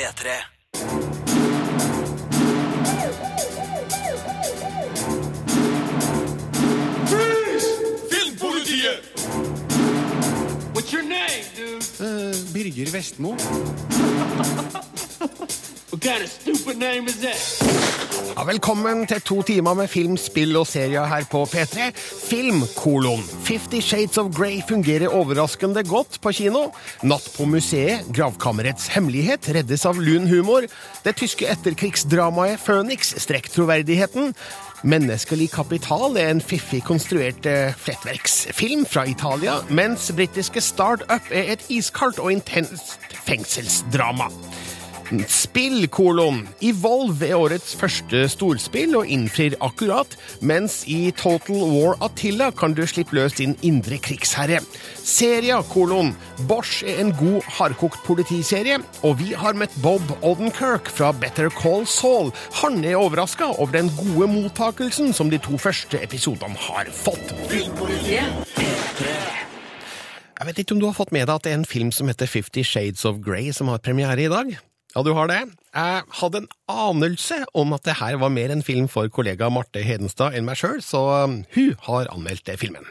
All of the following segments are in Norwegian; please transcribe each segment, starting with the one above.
P3. Filmpolitiet! What's your name, dude? Birger Vestmo. Ja, velkommen til to timer med film, spill og serier her på P3. Film, kolon. Fifty Shades of Grey fungerer overraskende godt på kino. Natt på museet, Gravkammerets hemmelighet, reddes av lun humor. Det tyske etterkrigsdramaet Phoenix strekker troverdigheten. Menneskelig kapital er en fiffig konstruert eh, flettverksfilm fra Italia, mens britiske Start Up er et iskaldt og intenst fengselsdrama. Spill, kolon. Evolve er årets første storspill og innfrir akkurat, mens i Total War Attila kan du slippe løs din indre krigsherre. Seria, kolon. Bosch er en god, hardkokt politiserie, og vi har møtt Bob Odenkirk fra Better Call Saul. Han er overraska over den gode mottakelsen som de to første episodene har fått. Jeg vet ikke om du har fått med deg at det er en film som heter Fifty Shades of Grey som har premiere i dag? Ja, du har det. Jeg hadde en anelse om at det her var mer en film for kollega Marte Hedenstad enn meg sjøl, så um, hun har anmeldt det filmen.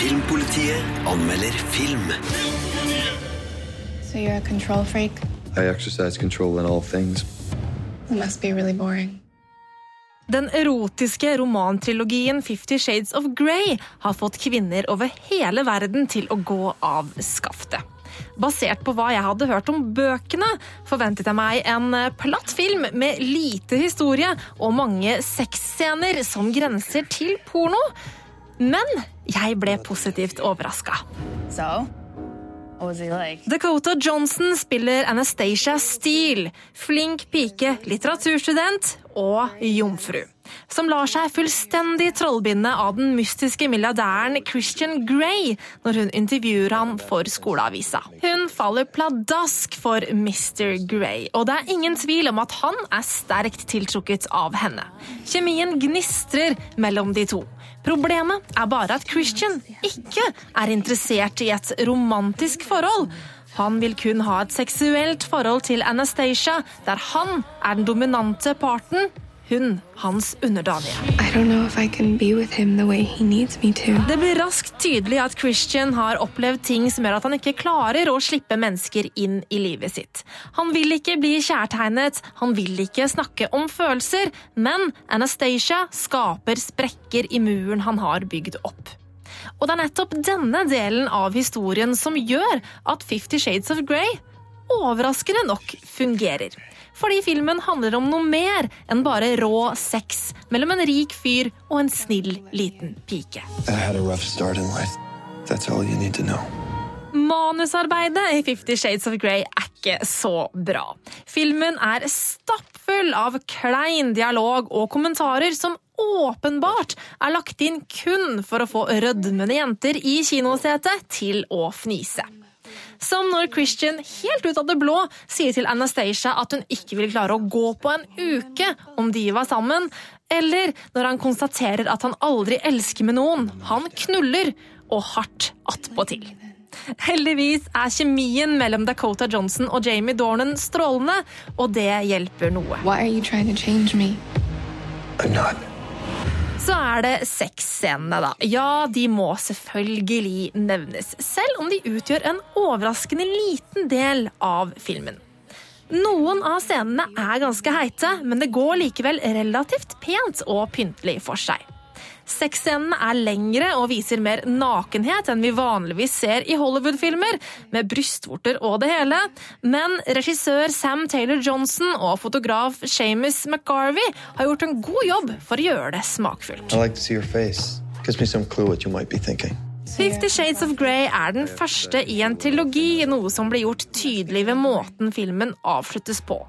Filmpolitiet anmelder film. So you're a control freak? I exercise control in all things. It must be really boring. Den erotiske romantrilogien Fifty Shades of Grey har fått kvinner over hele verden til å gå av skaftet. Basert på hva jeg hadde hørt om bøkene, forventet jeg meg en platt film med lite historie og mange sexscener som grenser til porno. Men jeg ble positivt overraska. So? Dakota Johnson spiller Anastacia Steele, flink pike, litteraturstudent og jomfru. Som lar seg fullstendig trollbinde av den mystiske milliardæren Christian Grey når hun intervjuer ham for skoleavisa. Hun faller pladask for Mr. Grey, og det er ingen tvil om at han er sterkt tiltrukket av henne. Kjemien gnistrer mellom de to. Problemet er bare at Christian ikke er interessert i et romantisk forhold. Han vil kun ha et seksuelt forhold til Anastacia, der han er den dominante parten, hun hans underdanige. Det blir raskt tydelig at Christian har opplevd ting som gjør at han ikke klarer å slippe mennesker inn i livet sitt. Han vil ikke bli kjærtegnet, han vil ikke snakke om følelser, men Anastacia skaper sprekker i muren han har bygd opp. Og det er nettopp denne delen av historien som gjør at Fifty Shades of Grey overraskende nok fungerer. Fordi filmen handler om noe mer enn bare rå sex mellom en rik fyr og en snill liten pike. Manusarbeidet i Fifty Shades of Grey er ikke så bra. Filmen er stappfull av klein dialog og kommentarer som åpenbart er lagt inn kun for å få rødmende jenter i kinosetet til å fnise. Som når Christian helt ut av det blå sier til Anastacia at hun ikke vil klare å gå på en uke om de var sammen, eller når han konstaterer at han aldri elsker med noen. Han knuller, og hardt attpåtil. Heldigvis er kjemien mellom Dakota Johnson og Jamie Dornan strålende, og det hjelper noe. Why are you trying to change me? I'm not. Så er det sexscenene, da. Ja, de må selvfølgelig nevnes, selv om de utgjør en overraskende liten del av filmen. Noen av scenene er ganske heite, men det går likevel relativt pent og pyntelig for seg. Sexscenene er lengre og viser mer nakenhet enn vi vanligvis ser i Hollywood-filmer, med brystvorter og det hele, men regissør Sam Taylor Johnson og fotograf Shamus McGarvey har gjort en god jobb for å gjøre det smakfullt. Like to see your face. Gives me some clue what you might be thinking. Fifty Shades of Grey er den første i en trilogi, noe som blir gjort tydelig ved måten filmen avsluttes på.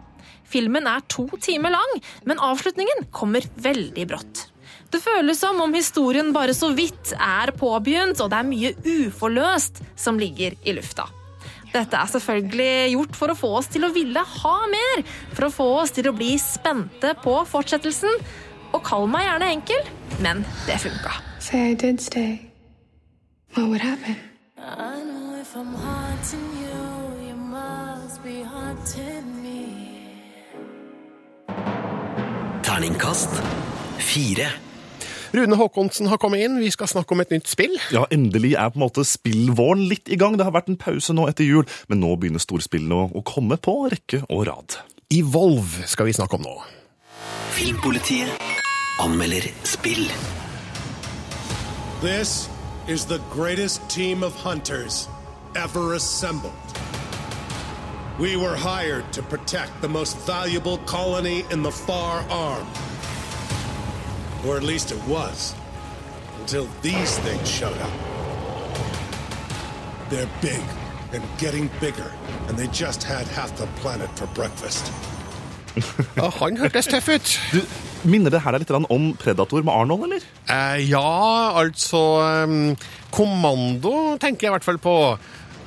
Filmen er to timer lang, men avslutningen kommer veldig brått. Det føles som om historien bare så vidt er påbegynt, og det er mye uforløst som ligger i lufta. Dette er selvfølgelig gjort for å få oss til å ville ha mer, for å få oss til å bli spente på fortsettelsen. Og kall meg gjerne enkel, men det funka. Say I did stay. What would happen? I know if I'm haunting you, you must be haunting Terningkast fire. Rune Håkonsen har kommet inn. Vi skal snakke om et nytt spill. Ja, endelig er på en måte spillvåren litt i gang. Det har vært en pause nå etter jul, men nå begynner storspillene å- å komme på rekke og rad. Evolve skal vi snakke om nå. Filmpolitiet anmelder spill. This is the greatest team of hunters ever assembled. We were hired to protect the most valuable colony in the far arm. Or at least it was. Until these things showed up. They're big and getting bigger, and they just had half the planet for breakfast. Han hørtes tøff ut. Du, minner det her deg litt om Predator med Arnold, eller? Eh, ja, altså um, Kommando tenker jeg i hvert fall på.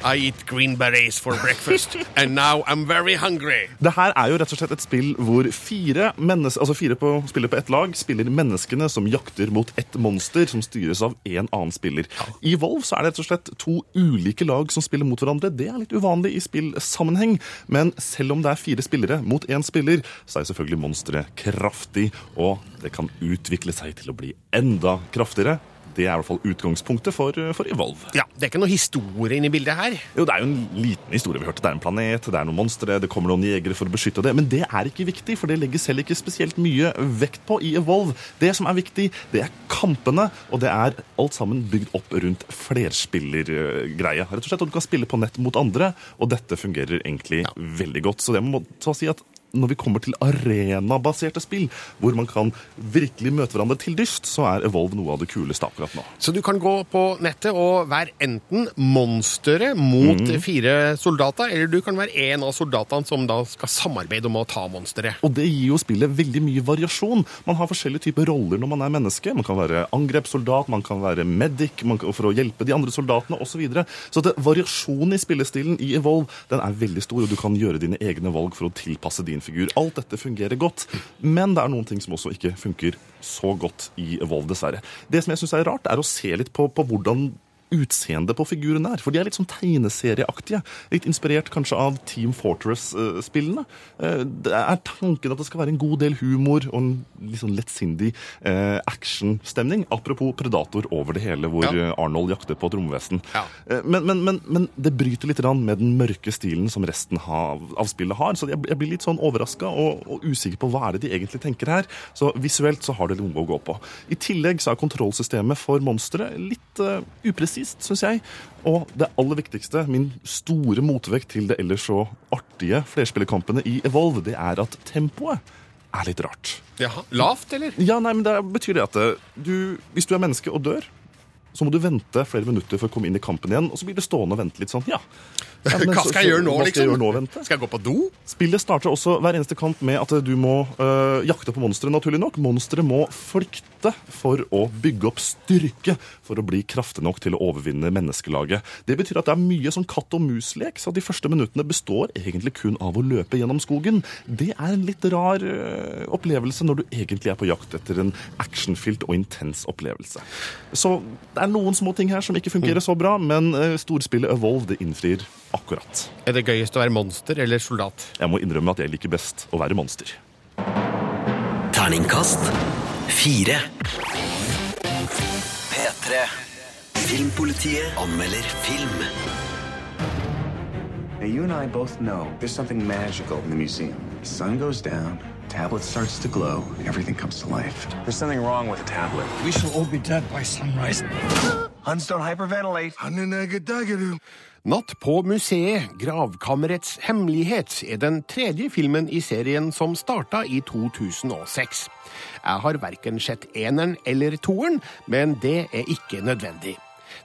I eat green berets for breakfast, and now I'm very hungry. Det her er jo rett og slett et spill hvor fire, altså fire på, spiller på ett lag spiller menneskene som jakter mot ett monster som styres av en annen spiller. I Volv så er det rett og slett to ulike lag som spiller mot hverandre. Det er litt uvanlig i spillsammenheng, men selv om det er fire spillere mot én spiller, så er selvfølgelig monsteret kraftig, og det kan utvikle seg til å bli enda kraftigere. Det er i hvert fall utgangspunktet for, for Evolve. Ja, Det er ikke noe historie inni bildet her. Jo, Det er jo en liten historie. vi hørte. Det er en planet, det er noen monstre, det kommer noen jegere for å beskytte det. Men det er ikke viktig, for det legges selv ikke spesielt mye vekt på i Evolve. Det som er viktig, det er kampene, og det er alt sammen bygd opp rundt flerspillergreie. Rett og slett, og Du kan spille på nett mot andre, og dette fungerer egentlig veldig godt. Så det må ta si at når vi kommer til arenabaserte spill, hvor man kan virkelig møte hverandre til dyst, så er Evolve noe av det kuleste akkurat nå. Så du kan gå på nettet og være enten monsteret mot mm. fire soldater, eller du kan være en av soldatene som da skal samarbeide om å ta monsteret. Og det gir jo spillet veldig mye variasjon. Man har forskjellige typer roller når man er menneske. Man kan være angrepssoldat, man kan være medic man kan, for å hjelpe de andre soldatene osv. Så, videre. så det, variasjonen i spillestilen i Evolve den er veldig stor, og du kan gjøre dine egne valg for å tilpasse din figur. Alt dette fungerer godt, men det er noen ting som også ikke funker så godt i Evolve, dessverre. Det som jeg syns er rart, er å se litt på, på hvordan utseendet på figurene er. For de er litt sånn tegneserieaktige. Litt inspirert kanskje av Team Fortress-spillene. Eh, Det er tanken at det skal være en god del humor og en litt sånn lettsindig eh, actionstemning. Apropos Predator over det hele, hvor Ja. eh, Arnold jakter på et romvesen. Ja. Men, men, men, men det bryter litt med den mørke stilen som resten av, av spillet har. Så jeg, jeg blir litt sånn overraska og, og usikker på hva er det de egentlig tenker her. Så visuelt så har det noe å gå på. I tillegg så er kontrollsystemet for monstre litt uh, upresist, syns jeg. Og det aller viktigste, min store motvekt til det ellers så artige flerspillerkampene i Evolve, det er at tempoet er litt rart. Jaha, Lavt, eller? Ja, nei, men det betyr det at eh, du, hvis du er menneske og dør, så må du vente flere minutter for å komme inn i kampen igjen, og så blir du stående og vente litt sånn, ja. Ja, men Hva skal jeg gjøre nå, liksom? skal jeg liksom? gjøre nå, vente? Skal jeg gå på do? Spillet starter også hver eneste kamp med at du må øh, jakte på monstre, naturlig nok. Monstre må flykte for å bygge opp styrke for å bli kraftig nok til å overvinne menneskelaget. Det betyr at det er mye sånn katt og mus-lek, så de første minuttene består egentlig kun av å løpe gjennom skogen. Det er en litt rar øh, opplevelse når du egentlig er på jakt etter en actionfylt og intens opplevelse. Så det er noen små ting her som ikke fungerer så bra, men øh, storspillet Evolve det innfrir akkurat. Er det gøyest å være monster eller soldat? Jeg må innrømme at jeg liker best å være monster. Terningkast fire. P3. Filmpolitiet anmelder film. Now, you and I both know there's something magical in the museum. The sun goes down, tablet starts to glow, everything comes to life. There's something wrong with the tablet. We shall all be dead by sunrise. Huns don't hyperventilate. Natt på museet, Gravkammerets hemmelighet, er den tredje filmen i serien som starta i 2006. Jeg har verken sett eneren eller toeren, men det er ikke nødvendig.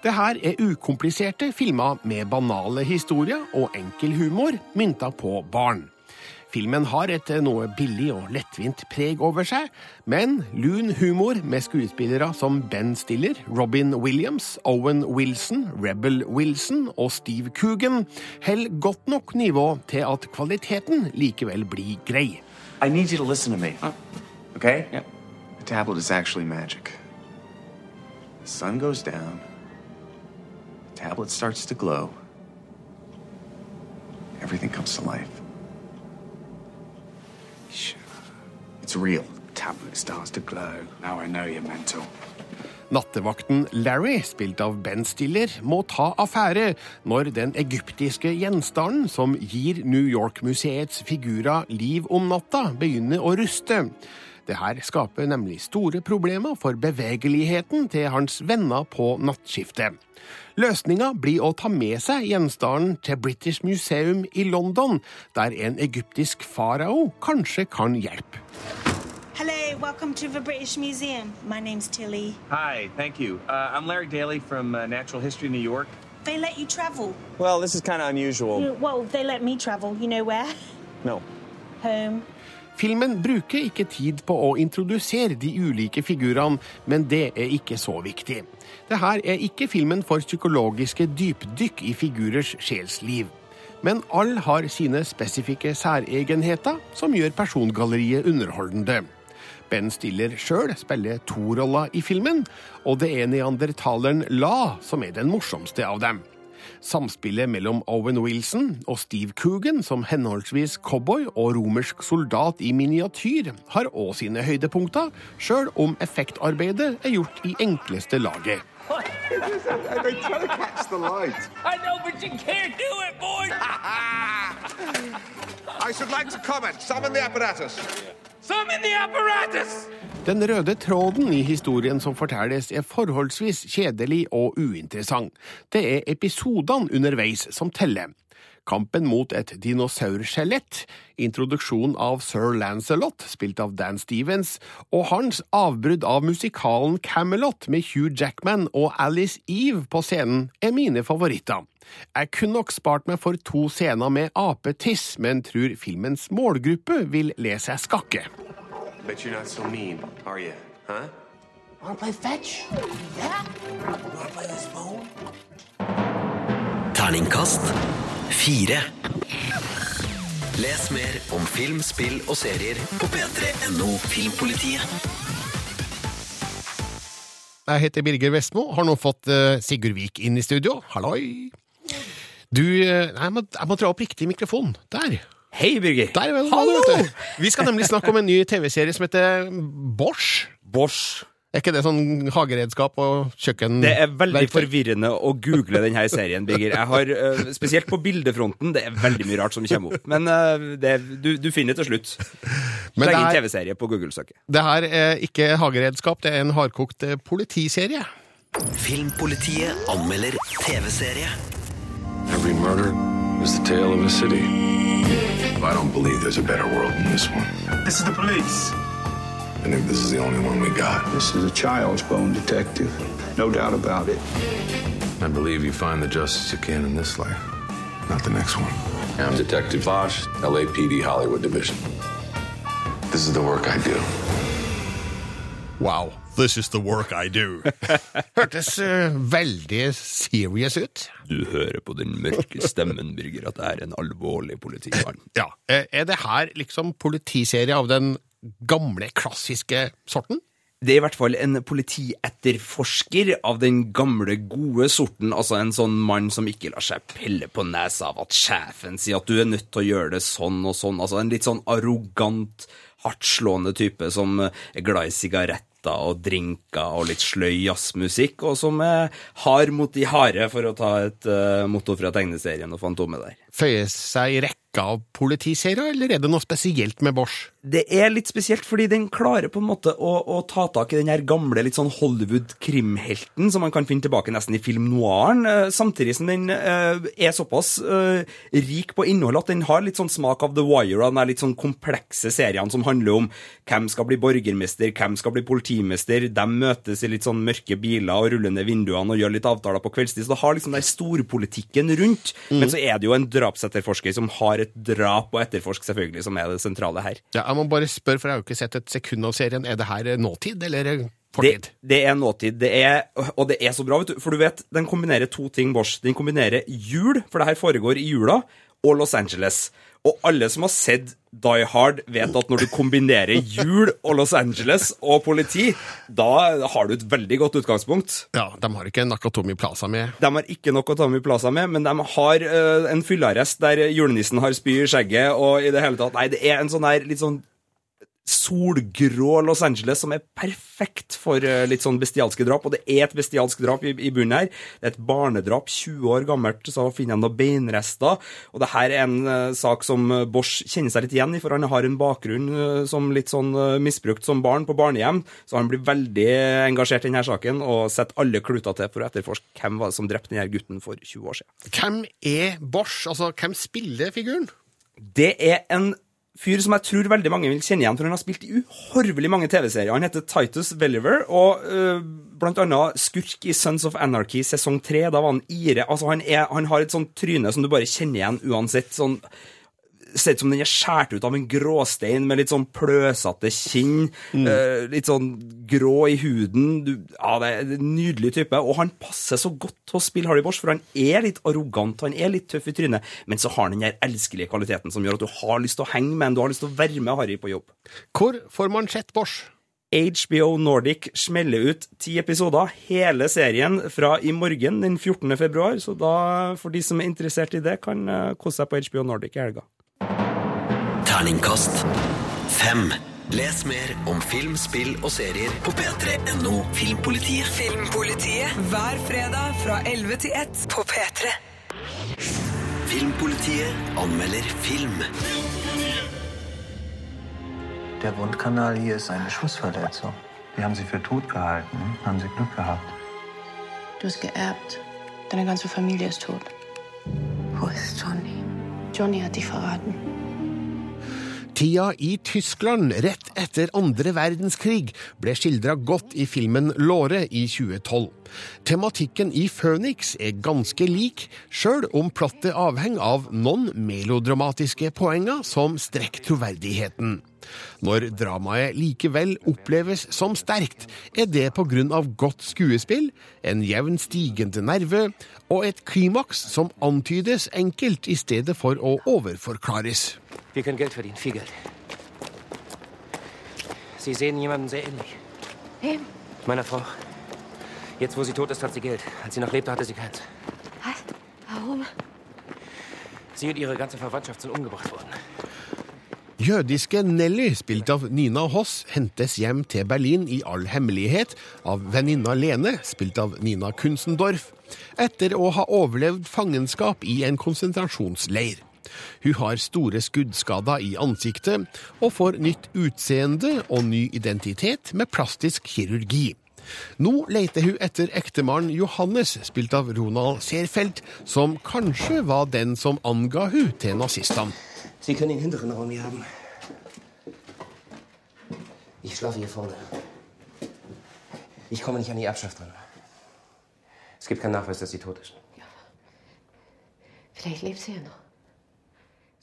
Det her er ukompliserte filmer med banale historier og enkel humor mynta på barn. Filmen har et noe billig og lettvint preg over seg, men lun humor med skuespillere som Ben Stiller, Robin Williams, Owen Wilson, Rebel Wilson og Steve Coogan holder godt nok nivå til at kvaliteten likevel blir grei. I need you to listen to me. Okay? Yeah. The tablet is actually magic. The sun goes down, the tablet starts to glow, everything comes to life. It's real. Tablet starts to glow. Now I know you're mental. Nattevakten Larry, spilt av Ben Stiller, må ta affære når den egyptiske gjenstanden som gir New York-museets figurer liv om natta, begynner å ruste. Det her skaper nemlig store problemer for bevegeligheten til hans venner på nattskiftet. Løsninga blir å ta med seg gjenstanden til British Museum i London, der en egyptisk farao kanskje kan hjelpe. Hello, welcome to the British Museum. My name's Tilly. Hi, thank you. Uh, I'm Larry Daly from uh, Natural History New York. They let you travel. Well, this is kind of unusual. You- well, they let me travel. You know where? No. Home. Filmen bruker ikke tid på å introdusere de ulike figurene, men det er ikke så viktig. Dette er ikke filmen for psykologiske dypdykk i figurers sjelsliv. Men alle har sine spesifikke særegenheter som gjør persongalleriet underholdende. Ben Stiller sjøl spiller to roller i filmen, og det er neandertaleren La som er den morsomste av dem. Samspillet mellom Owen Wilson og Steve Coogan som henholdsvis cowboy og romersk soldat i miniatyr har òg sine høydepunkter, sjøl om effektarbeidet er gjort i enkleste laget. They try to catch the light. I know, but you can't do it, boy. I should like to comment. Summon the apparatus. Summon the apparatus. Den røde tråden i historien som fortelles, er forholdsvis kjedelig og uinteressant. Det er episodene underveis som teller. Kampen mot et dinosaurskjelett, introduksjon av sir Lancelot, spilt av Dan Stevens, og hans avbrudd av musikalen Camelot med Hugh Jackman og Alice Eve på scenen er mine favoritter. Jeg kunne nok spart meg for to scener med apetiss, men tror filmens målgruppe vil le seg skakke. Bet you're not so mean, are you? Huh? Wanna play fetch? Yeah? Wanna play this phone? Terningkast fire. Les mer om film, spill og serier på p3.no Filmpolitiet. Jeg heter Birger Vestmo, har nå fått eh, Sigurd Vik inn i studio. Halloi! Du, eh, nei, jeg må, jeg må dra opp riktig mikrofon. Der. Hei, Birger. Der er vi, Hallo! Vi skal nemlig snakke om en ny TV-serie som heter Bosch. Bosch. Er ikke det sånn hageredskap og kjøkken... Det er veldig verktøy? forvirrende å google denne serien, Birger. Jeg har, eh, Spesielt på bildefronten. Det er veldig mye rart som kommer opp. Men eh, det, du, du finner det til slutt. Men Legg inn er- TV-serie på Google-søket. Det her er ikke hageredskap, det er en hardkokt eh, politiserie. Filmpolitiet anmelder TV-serie. Every murder is the tale of a city. I don't believe there's a better world than this one. This is the police. I think this is the only one we got. This is a child's bone detective. No doubt about it. I believe you find the justice you can in this life, not the next one. I'm Detective Bosch, LAPD Hollywood Division. This is the work I do. Wow, this is the work I do. Hørtes uh, veldig serious ut. Du hører på den mørke stemmen, Birger, at det er en alvorlig politimann. Ja, eh, Er det her liksom politiserie av den gamle, klassiske sorten? Det er i hvert fall en politietterforsker av den gamle, gode sorten. Altså en sånn mann som ikke lar seg pelle på nesa av at sjefen sier at du er nødt til å gjøre det sånn og sånn. Altså en litt sånn arrogant, hardtslående type som er glad i sigaretter og drinker og litt sløy jazzmusikk, og som er hard mot de harde, for å ta et uh, motto fra tegneserien og Fantomet der. Føyer seg i rekka av politiserier, eller er det noe spesielt med Bosch? Det er litt spesielt, fordi den klarer på en måte å, å ta tak i den her gamle, litt sånn Hollywood-krimhelten som man kan finne tilbake nesten i film noiren, eh, samtidig som den eh, er såpass eh, rik på innhold at den har litt sånn smak av The Wire, og den der litt sånn komplekse seriene som handler om hvem skal bli borgermester, hvem skal bli politimester, de møtes i litt sånn mørke biler og ruller ned vinduene og gjør litt avtaler på kveldstid, så det har liksom den storpolitikken rundt, men så er det jo en drapsetterforsker som har et drap å etterforske, selvfølgelig, som er det sentrale her. Ja, jeg må bare spørre, for jeg har jo ikke sett et sekund av serien. Er det her nåtid, eller Det, fortid? det er nåtid, det er, og det er så bra, vet du. For du vet, den kombinerer to ting, Bosch. Den kombinerer jul, for det her foregår i jula, og Los Angeles. Og alle som har sett Die Hard, vet at når du kombinerer jul og Los Angeles og politi, da har du et veldig godt utgangspunkt. Ja, de har ikke Nakatomi Plaza med. De har ikke Nakatomi Plaza med, men de har uh, en fyllearrest der julenissen har spy i skjegget, og i det hele tatt Nei, det er en sånn her litt sånn solgrå Los Angeles som er perfekt for eh, litt sånn bestialske drap. Og det er et bestialsk drap i, i bunnen her. Det er et barnedrap, 20 år gammelt, så finner de noen beinrester. Og det her er en uh, sak som Bosch kjenner seg litt igjen i, for han har en bakgrunn uh, som litt sånn uh, misbrukt som barn på barnehjem. Så han blir veldig engasjert i denne saken og setter alle kluter til for å etterforske hvem var det som drepte denne gutten for 20 år siden. Hvem er Bosch? Altså, hvem spiller figuren? Det er en fyr som jeg tror veldig mange vil kjenne igjen, for han har spilt i uhorvelig mange TV-serier. Han heter Titus Veliver, og uh, blant annet skurk i Sons of Anarchy sesong tre. Da var han ire. Altså, han, er, han har et sånt tryne som du bare kjenner igjen uansett. sånn ser ut som den er skåret ut av en gråstein med litt sånn pløsete kinn. Mm. Uh, litt sånn grå i huden. Du, ja, det er en nydelig type. Og han passer så godt til å spille Harry Bosch, for han er litt arrogant, han er litt tøff i trynet, men så har han den der elskelige kvaliteten som gjør at du har lyst til å henge med ham, du har lyst til å være med Harry på jobb. Hvor får man sett Bosch? HBO Nordic smeller ut ti episoder, hele serien fra i morgen den 14. februar. Så da, for de som er interessert i det, kan uh, kose seg på HBO Nordic i helga. Terningkast fem. Les mer om film, spill og serier på p3.no Filmpolitiet. Filmpolitiet hver fredag fra 11 til 1 på P3. Filmpolitiet anmelder film. Der Wundkanal hier ist eine Schussverletzung. Wir haben sie für tot gehalten. Haben Sie Glück gehabt. Du hast geerbt. Deine ganze Familie ist tot. Wo ist Johnny? Johnny hat dich verraten. Tida i Tyskland rett etter andre verdenskrig ble skildra godt i filmen Låre i 2012. Tematikken i Phoenix er ganske lik, sjøl om plottet avhenger av noen melodramatiske poenger som strekker troverdigheten. Når dramaet likevel oppleves som sterkt, er det pga. godt skuespill, en jevn stigende nerve og et klimaks som antydes enkelt i stedet for å overforklares. Wir können Geld verdienen, viel Geld. Sie sehen jemanden sehr ähnlich. Wem? Meiner Frau. Jetzt, wo sie tot ist, hat sie Geld. Als sie noch lebte, hatte sie keins. Was? Warum? Sie und ihre ganze Verwandtschaft sind umgebracht worden. Jødiske Nelly, spilt av Nina Hoss, hentes hjem til Berlin i all hemmelighet av venninna Lene, spilt av Nina Kunzendorf, etter å ha overlevd fangenskap i en konsentrasjonsleir. Hun har store skuddskader i ansiktet og får nytt utseende og ny identitet med plastisk kirurgi. Nå leter hun etter ektemannen Johannes, spilt av Ronald Seerfeldt, som kanskje var den som anga hun til nazistene. Sie können den hinteren Raum hier haben. Ich schlafe hier vorne. Ich komme nicht an die Erbschaft dran. Es gibt keinen Nachweis, dass sie tot ist. Vielleicht lebt sie ja noch.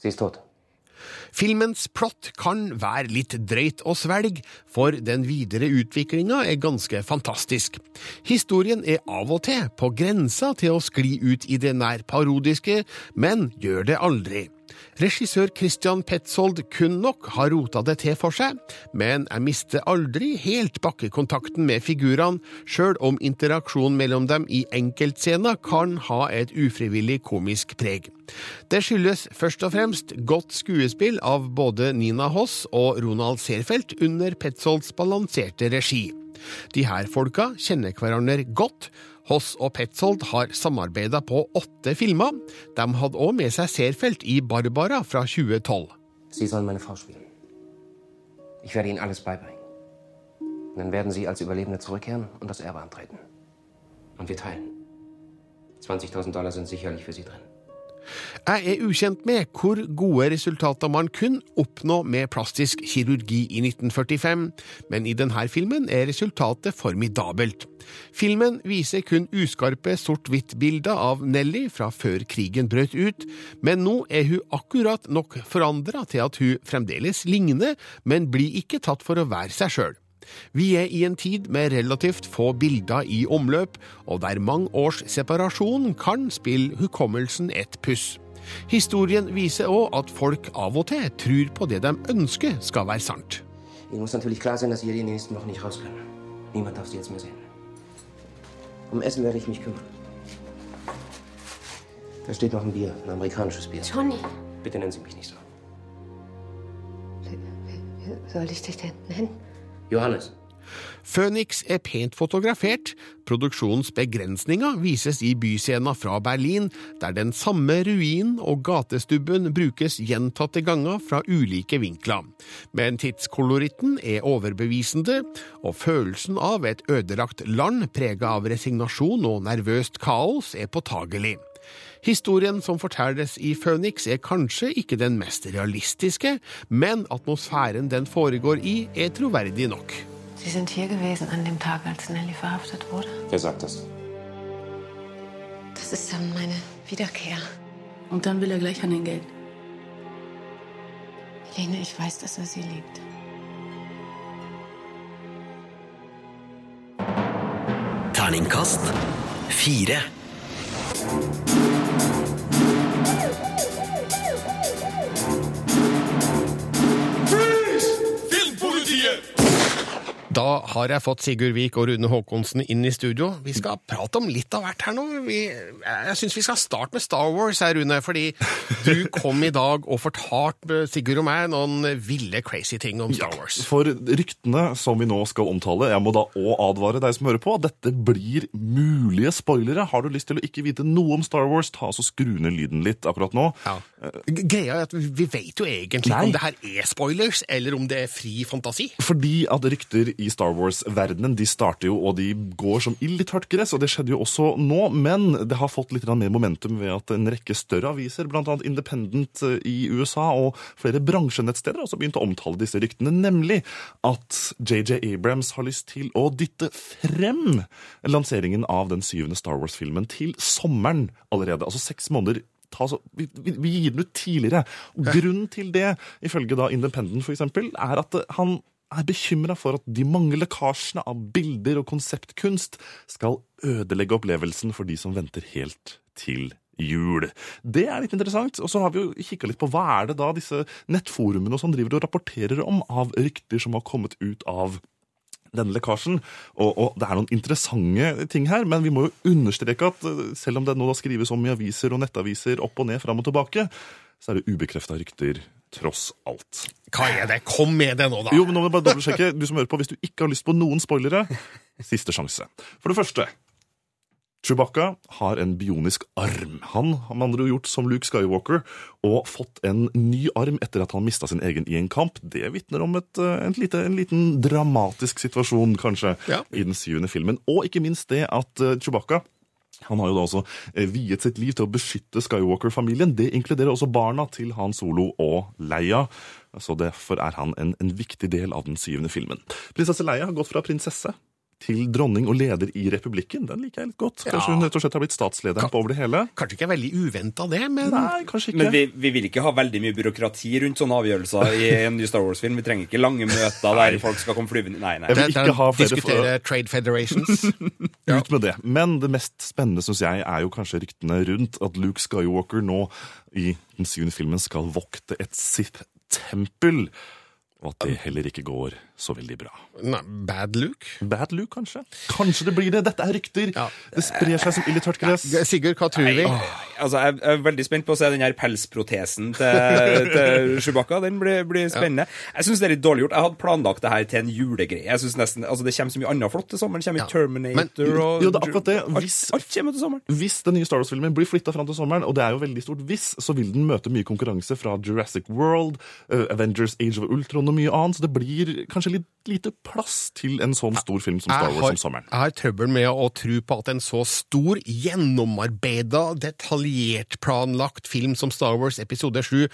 Sie åtte. Filmens plott kan være litt drøyt å svelge, for den videre utviklinga er ganske fantastisk. Historien er av og til på grensa til å skli ut i det nær parodiske, men gjør det aldri. Regissør Christian Petzold kun nok har rota det til for seg, men jeg mister aldri helt bakkekontakten med figurene, sjøl om interaksjonen mellom dem i enkeltscener kan ha et ufrivillig komisk preg. Det skyldes først og fremst godt skuespill av både Nina Hoss og Ronald Seerfeldt under Petzolds balanserte regi. De her folka kjenner hverandre godt, Hoss og Petzold har samarbeida på åtte filmer. De hadde òg med seg Seerfeldt i Barbara fra 2012. Sie sollen meine Frau spielen. Ich werde Ihnen alles beibringen. Dann werden Sie als Überlebende zurückkehren und das Erbe antreten. Und wir teilen. 20.000 Dollar sind sicherlich für Sie drin. Jeg er ukjent med hvor gode resultater man kunne oppnå med plastisk kirurgi i 1945, men i denne filmen er resultatet formidabelt. Filmen viser kun uskarpe sort-hvitt-bilder av Nelly fra før krigen brøt ut, men nå er hun akkurat nok forandra til at hun fremdeles ligner, men blir ikke tatt for å være seg sjøl. Vi er i en tid med relativt få bilder i omløp, og der mange års separasjon kan spille hukommelsen et puss. Historien viser òg at folk av og til tror på det de ønsker skal være sant. Ihnen må selvfølgelig klar sein, dass Sie hier die nächsten Wochen nicht. Niemand darf Sie jetzt mehr sehen. Um Essen werde ich mich kümmern. Da steht noch ein Bier, ein amerikanisches Bier. Johnny. Bitte nennen Sie mich nicht so. Wir soll ich dich denn nennen? Johannes. Phoenix er pent fotografert. Produksjonens begrensninger vises i byscena fra Berlin, der den samme ruinen og gatestubben brukes gjentatte ganger fra ulike vinkler. Men tidskoloritten er overbevisende, og følelsen av et ødelagt land prega av resignasjon og nervøst kaos er påtagelig. Historien som fortelles i Phoenix er kanskje ikke den mest realistiske, men atmosfæren den foregår i er troverdig nok. Sie sind hier gewesen an dem Tag, als Nelly verhaftet wurde. Wer sagt das? Das ist dann meine Wiederkehr. Und dann will er gleich an den Geld. Lene, ich weiß, dass er sie liebt. Terningkast fire. dans Da har jeg fått Sigurd Vik og Rune Haakonsen inn i studio. Vi skal prate om litt av hvert her nå. Vi, jeg syns vi skal starte med Star Wars her, Rune. Fordi du kom i dag og fortalte Sigurd og meg noen ville crazy ting om Star Wars. For ryktene som vi nå skal omtale, jeg må da òg advare deg som hører på, at dette blir mulige spoilere. Har du lyst til å ikke vite noe om Star Wars, ta og skru ned lyden litt akkurat nå. Ja. Greia er at vi vet jo egentlig Nei. om det her er spoilers, eller om det er fri fantasi. Fordi at rykter i Star Wars-verdenen de starter jo, og de går som ild i tørt gress, og det skjedde jo også nå, men det har fått litt mer momentum ved at en rekke større aviser, annet Independent eh, i USA og flere bransjenettsteder, også begynt å omtale disse ryktene, nemlig at JJ Abrams har lyst til å dytte frem lanseringen av den syvende Star Wars-filmen til sommeren allerede, altså seks måneder. Ta så, vi, vi, gir den ut tidligere. Grunnen til det, ifølge da Independent eksempel, er at han er bekymra for at de mange lekkasjene av bilder og konseptkunst skal ødelegge opplevelsen for de som venter helt til jul. Det er litt interessant. Og så har vi jo kikka litt på hva er det da disse nettforumene sånn driver og rapporterer om av rykter som har kommet ut av denne lekkasjen. Og, og det er noen interessante ting her, men vi må jo understreke at eh, selv om det nå da skrives om i aviser og nettaviser opp og ned, fram og tilbake, så er det ubekrefta rykter tross alt. Hva er det? Kom med det nå, da! Jo, men nå må jeg bare dobbeltsjekke. Du som hører på, Hvis du ikke har lyst på noen spoilere, siste sjanse. For det første Chewbacca har en bionisk arm. Han har med andre gjort som Luke Skywalker og fått en ny arm etter at han mista sin egen i en kamp. Det vitner om et, eh, en, lite, en liten dramatisk situasjon, kanskje, Ja. i den syvende filmen. Og ikke minst det at eh, Chewbacca han har jo da også eh, viet sitt liv til å beskytte Skywalker-familien. Det inkluderer også barna til Han Solo og Leia. Så derfor er han en, en viktig del av den syvende filmen. Prinsesse Leia har gått fra prinsesse til dronning og leder i republikken. Den liker jeg litt godt. Kanskje Ja. hun rett og slett har blitt statslederen på over det hele? Kanskje ikke veldig uventa det, men Nei, kanskje ikke. Men vi, vi vil ikke ha veldig mye byråkrati rundt sånne avgjørelser i en ny Star Wars-film. Vi trenger ikke lange møter der folk skal komme flyvende Nei, nei. Jeg vil ikke ha flere Diskutere trade federations. Ut med det. Men det mest spennende syns jeg er jo kanskje ryktene rundt at Luke Skywalker nå i den syvende filmen skal vokte et Sith-tempel. Og at det heller ikke går så veldig bra. Nei, bad Luke? Bad Luke, kanskje? Kanskje det blir det. Dette er rykter. Det sprer seg som ild i tørt gress. Sigurd, hva tror vi? Altså, jeg er veldig spent på å se den her pelsprotesen til, til Chewbacca. Den blir, blir spennende. Jeg syns det er litt dårlig gjort. Jeg hadde planlagt det her til en julegreie. Jeg synes nesten, altså Det kommer så mye annet flott til sommeren. Det kommer Terminator og Jo, det er akkurat det. Hvis, alt kommer til sommeren. Hvis den nye Star Wars-filmen blir flytta fram til sommeren, og det er jo veldig stort hvis, så vil den møte mye konkurranse fra Jurassic World, uh, Avengers Age of Ultron og mye annet, så det blir kanskje litt lite plass til en sånn stor film som Star Wars har, om sommeren. jeg har trøbbel med å tro på at en så stor, gjennomarbeida, detaljert planlagt film som Star Wars episode 7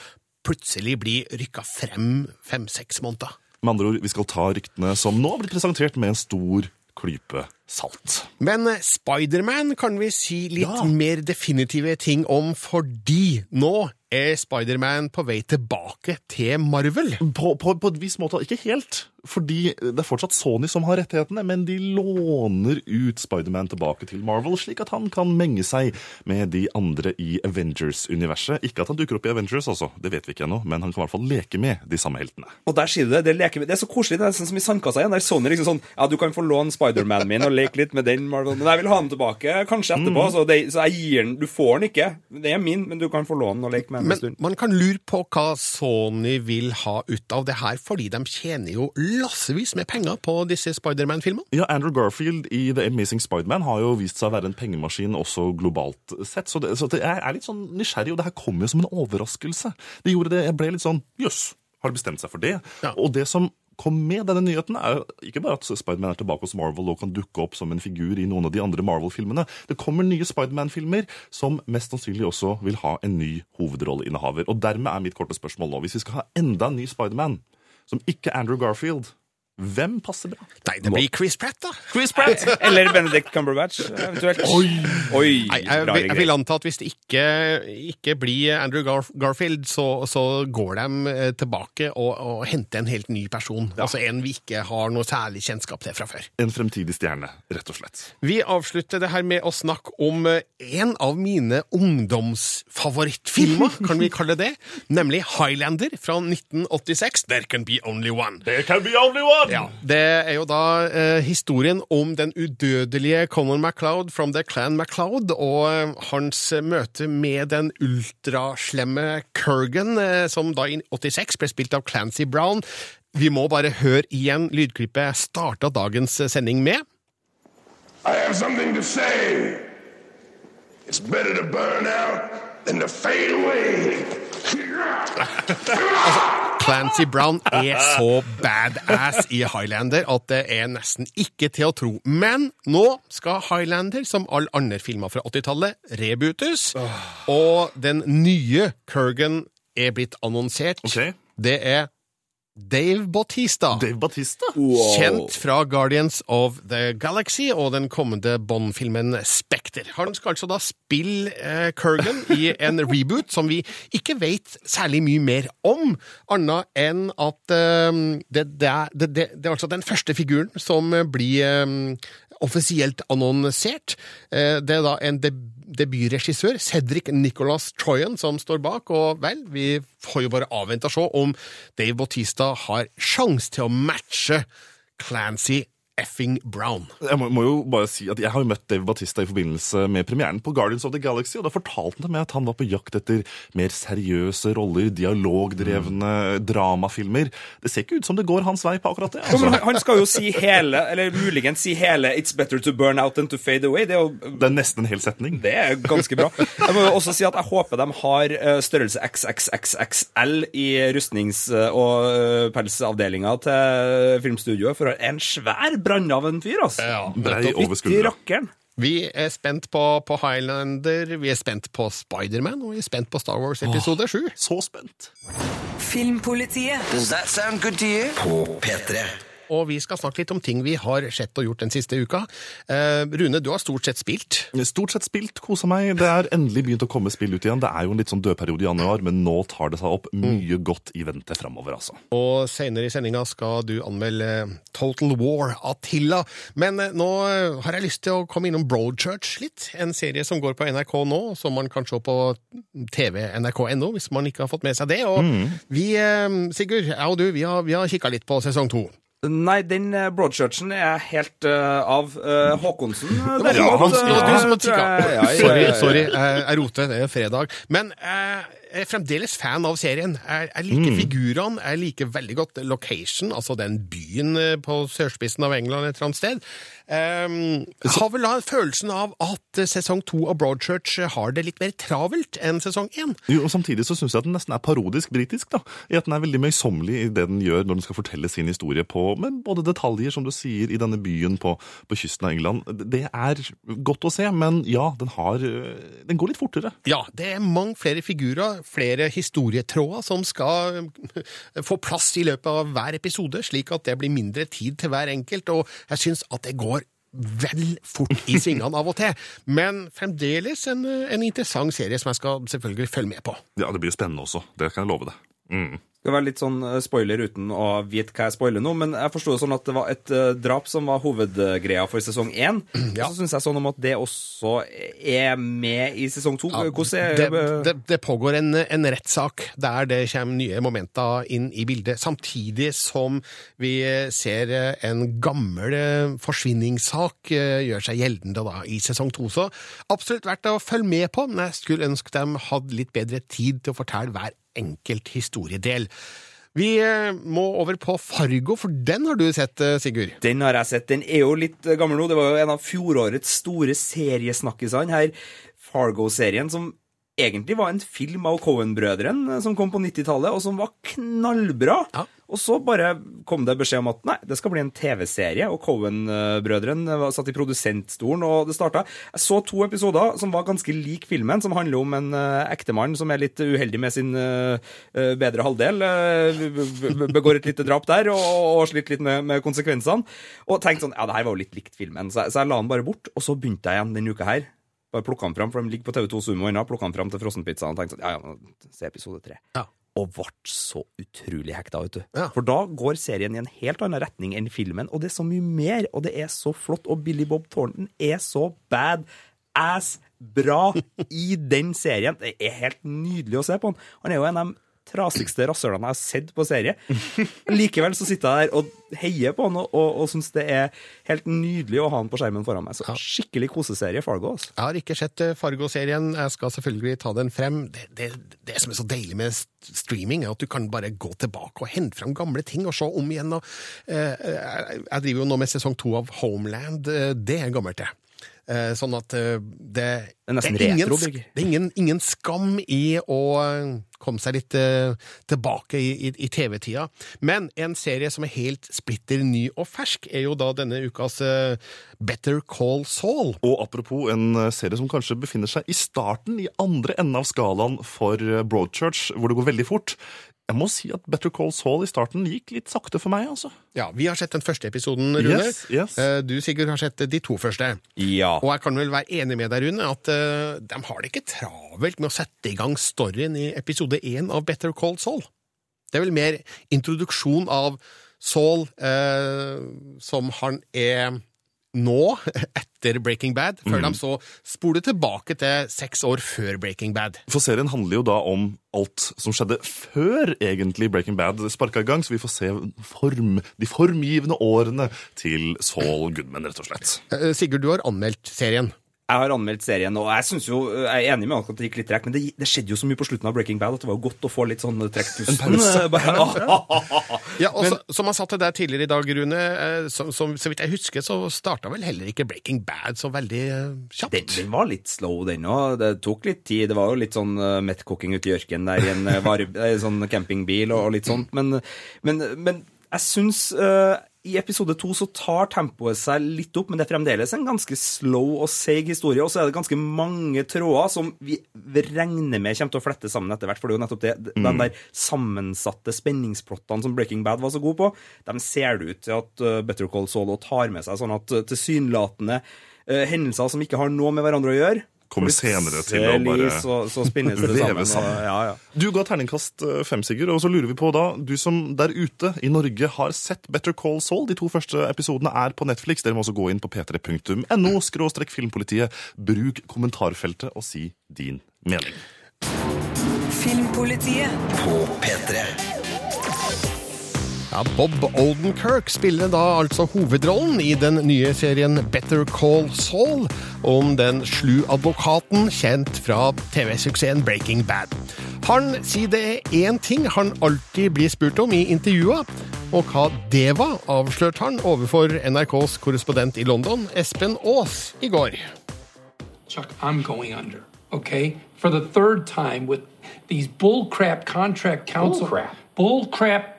plutselig blir rykka frem fem-seks måneder. Med andre ord, vi skal ta ryktene som nå har blitt presentert med en stor klype salt. Men eh, Spiderman kan vi si litt mer definitive ting om, fordi nå er Spiderman på vei tilbake til Marvel. På, på, på et visst måte, ikke helt. Fordi det er fortsatt Sony som har rettighetene, men de låner ut Spiderman tilbake til Marvel, slik at han kan menge seg med de andre i Avengers-universet. Ikke at han dukker opp i Avengers, altså, det vet vi ikke ennå, men han kan i hvert fall leke med de samme heltene. Og der sier du det. Det, leker, med- det er så koselig. Det er sånn som i sandkassa igjen. Der Sony liksom sånn Ja, du kan få låne Spiderman min og leke litt med den. Men jeg vil ha den tilbake, kanskje etterpå. Så, det, så jeg gir den Du får den ikke. Det er min, men du kan få låne den og leke med den en Men stund. man kan lure på hva Sony vil ha ut av det her, fordi de tjener jo lassevis med penger på disse Spiderman-filmene. Ja, Andrew Garfield i The Amazing Spiderman har jo vist seg å være en pengemaskin også globalt sett. Så, det, så det, jeg er litt sånn nysgjerrig, og det her kom jo som en overraskelse. Det gjorde det, Jeg ble litt sånn jøss, har bestemt seg for det? Og det som kom med denne nyheten, er jo ikke bare at Spiderman er tilbake hos Marvel og kan dukke opp som en figur i noen av de andre Marvel-filmene. Det kommer nye Spiderman-filmer som mest sannsynlig også vil ha en ny hovedrolleinnehaver. Og dermed er mitt korte spørsmål nå, hvis vi skal ha enda en ny Spiderman, som ikke Andrew Garfield, hvem passer bra? Nei, det blir Chris Pratt, da. Chris Pratt! Eller Benedict Cumberbatch, eventuelt. Oi! Oi Nei, jeg, rare vil- jeg vil anta at hvis det ikke, ikke blir Andrew Gar Garfield, så, så går de eh, tilbake og, og henter en helt ny person. Altså en vi ikke har noe særlig kjennskap til fra før. En fremtidig stjerne, rett og slett. Vi avslutter det her med å snakke om eh, en av mine ungdomsfavorittfilmer, kan vi kalle det, nemlig Highlander fra 1986. There can be only one. There can be only one! Ja, Det er jo da eh, historien om den udødelige Conor MacLeod from the Clan MacLeod, og eh, hans møte med den ultraslemme Kurgan, eh, som da i 86 ble spilt av Clancy Brown. Vi må bare høre igjen lydklippet jeg starta dagens eh, sending med. I have something to say. It's better to burn out than to fade away. Clancy Brown er så badass i Highlander at det er nesten ikke til å tro. Men nå skal Highlander, som alle andre filmer fra 80-tallet, rebootes. Og den nye Kurgan er blitt annonsert. Det er Dave Bautista. Dave Bautista? Kjent fra Guardians of the Galaxy og den kommende Bond-filmen Spekter. Han skal altså da spille eh, Kurgan i en reboot som vi ikke vet særlig mye mer om, annet enn at eh, det, det, er, det, det, det er altså den første figuren som blir eh, offisielt annonsert. Eh, det er da en deb debutregissør, Cedric Nicholas Troyan, som står bak, og vel, vi får jo bare avvente og se om Dave Bautista har sjanse til å matche Clancy effing Brown. Jeg må, må jo bare si at jeg har jo møtt Dave Batista i forbindelse med premieren på Guardians of the Galaxy, og da fortalte han meg at han var på jakt etter mer seriøse roller, dialogdrevne dramafilmer. Det ser ikke ut som det går hans vei på akkurat det. Altså. han- han skal jo si hele, eller muligens si hele 'It's better to burn out than to fade away'. Det er jo Det er nesten en hel setning. Det er ganske bra. Jeg må jo også si at jeg håper de har eh, størrelse XXXXL i rustnings- og eh, pelsavdelinga til filmstudioet, for en svær brann av en fyr, altså. Brei over skuldra. Vi er spent på, på Highlander, vi er spent på Spiderman, og vi er spent på Star Wars episode 7. Så spent. Filmpolitiet. Does that sound good to you? På P3. Og vi skal snakke litt om ting vi har sett og gjort den siste uka. Eh, Rune, du har stort sett spilt. Stort sett spilt, kosa meg. Det er endelig begynt å komme spill ut igjen. Det er jo en litt sånn dødperiode i januar, men nå tar det seg opp mye godt i vente framover, altså. Og senere i sendinga skal du anmelde Total War Attila. Men eh, nå eh, har jeg lyst til å komme innom Broadchurch litt. En serie som går på NRK nå, som man kan se på TV nrk.no hvis man ikke har fått med seg det. Og vi, eh, Sigurd, jeg og du, vi har, vi har kikka litt på sesong to. Nei, den eh, broadchurchen er jeg helt uh, av. Uh, Håkonsen Det var det du som ja, ja, Sorry, ja, ja. sorry. Jeg, roter. Det er fredag. Men jeg er fremdeles fan av serien. Jeg, jeg liker Mm. figurene. Jeg liker veldig godt location, altså den byen eh, på sørspissen av England et eller annet sted. Um, jeg har vel da følelsen av at eh, sesong to av Broadchurch har det litt mer travelt enn sesong én. Jo, og Samtidig så syns jeg at den nesten er parodisk britisk. da, I at den er veldig møysommelig i det den gjør når den skal fortelle sin historie på med både detaljer, som du sier, i denne byen på, på kysten av England. Det er godt å se, men ja, den har Den går litt fortere. Ja, det er mange flere figurer, flere historietråder som skal eh, få plass i løpet av hver episode, slik at det blir mindre tid til hver enkelt, og jeg syns at det går vel fort i svingene av og til. Men fremdeles en, en interessant serie som jeg skal selvfølgelig følge med på. Ja, Det blir spennende også. Det kan jeg love deg. Mm. Skal være litt sånn eh, spoiler uten å vite hva jeg spoiler nå, men jeg forsto det sånn at det var et uh, drap som var hovedgreia for sesong én. Ja. Så syns jeg sånn om at det også er med i sesong to. Ja, det, det, det, pågår en, en rettssak der det kommer nye momenter inn i bildet, samtidig som vi ser en gammel forsvinningssak gjøre seg gjeldende da i sesong to. Så absolutt verdt å følge med på, men jeg skulle ønske de hadde litt bedre tid til å fortelle hver enkelt historiedel. Vi eh, må over på Fargo, for den har du sett, eh, Sigurd? Den har jeg sett. Den er jo litt eh, gammel nå. Det var jo en av fjorårets store seriesnakkisene her. Fargo-serien, som egentlig var en film av Cohen-brødrene som kom på 90-tallet, og som var knallbra. Ja. Og så bare kom det beskjed om at nei, det skal bli en TV-serie, og Cohen-brødrene satt i produsentstolen, og det starta. Jeg så to episoder som var ganske lik filmen, som handler om en uh, ektemann som er litt uheldig med sin uh, bedre halvdel. Uh, begår et lite drap der, og, og sliter litt med, med, konsekvensene. Og tenkte sånn Ja, det her var jo litt likt filmen, så så jeg la den bare bort. Og så begynte jeg igjen denne uka her. Bare plukka den fram, for de ligger på TV2 Sumo ennå. Plukka den fram til frossenpizzaen og tenkte sånn Ja, ja, se episode tre. Ja og ble så utrolig hekta, vet du. Ja. For da går serien i en helt annen retning enn filmen, og det er så mye mer, og det er så flott, og Billy Bob Thornton er så bad ass bra i den serien. Det er helt nydelig å se på han. Han er jo en av de trasigste rasshølene jeg har sett på serie. Likevel så sitter jeg der og heier på han og, og, og syns det er helt nydelig å ha han på skjermen foran meg. Så skikkelig koseserie, Fargo. Altså. Jeg har ikke sett eh, Fargo-serien. Jeg skal selvfølgelig ta den frem. Det, det, det, som er så deilig med streaming, er at du kan bare gå tilbake og hente frem gamle ting og se om igjen. Og, eh, jeg driver jo nå med sesong to av Homeland. Eh, det er gammelt, det. Eh, sånn at det, det er det er ingen, retro, det er ingen, ingen, skam i å komme seg litt tilbake i, i, i TV-tida. Men en serie som er helt splitter ny og fersk, er jo da denne ukas Better Call Saul. Og apropos en serie som kanskje befinner seg i starten, i andre enden av skalaen for Broadchurch, hvor det går veldig fort. Jeg må si at Better Call Saul i starten gikk litt sakte for meg, altså. Ja, Vi har sett den første episoden, Rune. Yes, yes. Du, Sigurd, har sett de to første. Ja. Og jeg kan vel være enig med deg, Rune, at uh, de har det ikke travelt med å sette i gang storyen i episode én av Better Call Saul. Det er vel mer introduksjon av Saul eh, som han er nå, etter Breaking Bad, før mm. de så spoler tilbake til seks år før Breaking Bad. For serien handler jo da om alt som skjedde før egentlig Breaking Bad sparka i gang, så vi får se form, de formgivende årene til Saul Goodman, rett og slett. Eh, Sigurd, du har anmeldt serien. Jeg har anmeldt serien, og jeg synes jo, jeg er enig med at det gikk litt trekk, men det, det, skjedde jo så mye på slutten av Breaking Bad at det var jo godt å få litt sånn trekkpusten. ja, og som han sa til deg tidligere i dag, Rune, eh, som, som, så vidt jeg husker, så starta vel heller ikke Breaking Bad så veldig eh, kjapt? Den, den var litt slow, den òg. Det tok litt tid. Det var jo litt sånn uh, mettkokking ute i ørkenen der i en uh, sånn campingbil og, og litt sånt, men, men, men jeg syns uh, i episode to så tar tempoet seg litt opp, men det er fremdeles en ganske slow og seig historie. Og så er det ganske mange tråder som vi regner med kommer til å flette sammen etter hvert. For det er jo nettopp det, mm. den der sammensatte spenningsplottene som Breaking Bad var så god på, de ser det ut til at uh, Better Call Solo tar med seg sånn at uh, tilsynelatende uh, hendelser som ikke har noe med hverandre å gjøre, kommer senere til å bare så, så spinnes det sammen. sammen. Og, ja, ja. Du ga terningkast eh, fem, Sigurd, og så lurer vi på da, du som der ute i Norge har sett Better Call Saul, de to første episodene er på Netflix, dere må også gå inn på p3.no skråstrek filmpolitiet, bruk kommentarfeltet og si din mening. Filmpolitiet på P3. Ja, Bob Oldenkirk spiller da altså hovedrollen i den nye serien Better Call Saul, om den slu advokaten kjent fra TV-suksessen Breaking Bad. Han sier det er én ting han alltid blir spurt om i intervjua, og hva det var, avslørte han overfor NRKs korrespondent i London, Espen Aas, i går. Chuck, I'm going under, okay? For the third time with these bullcrap contract counsel... Bullcrap? Bullcrap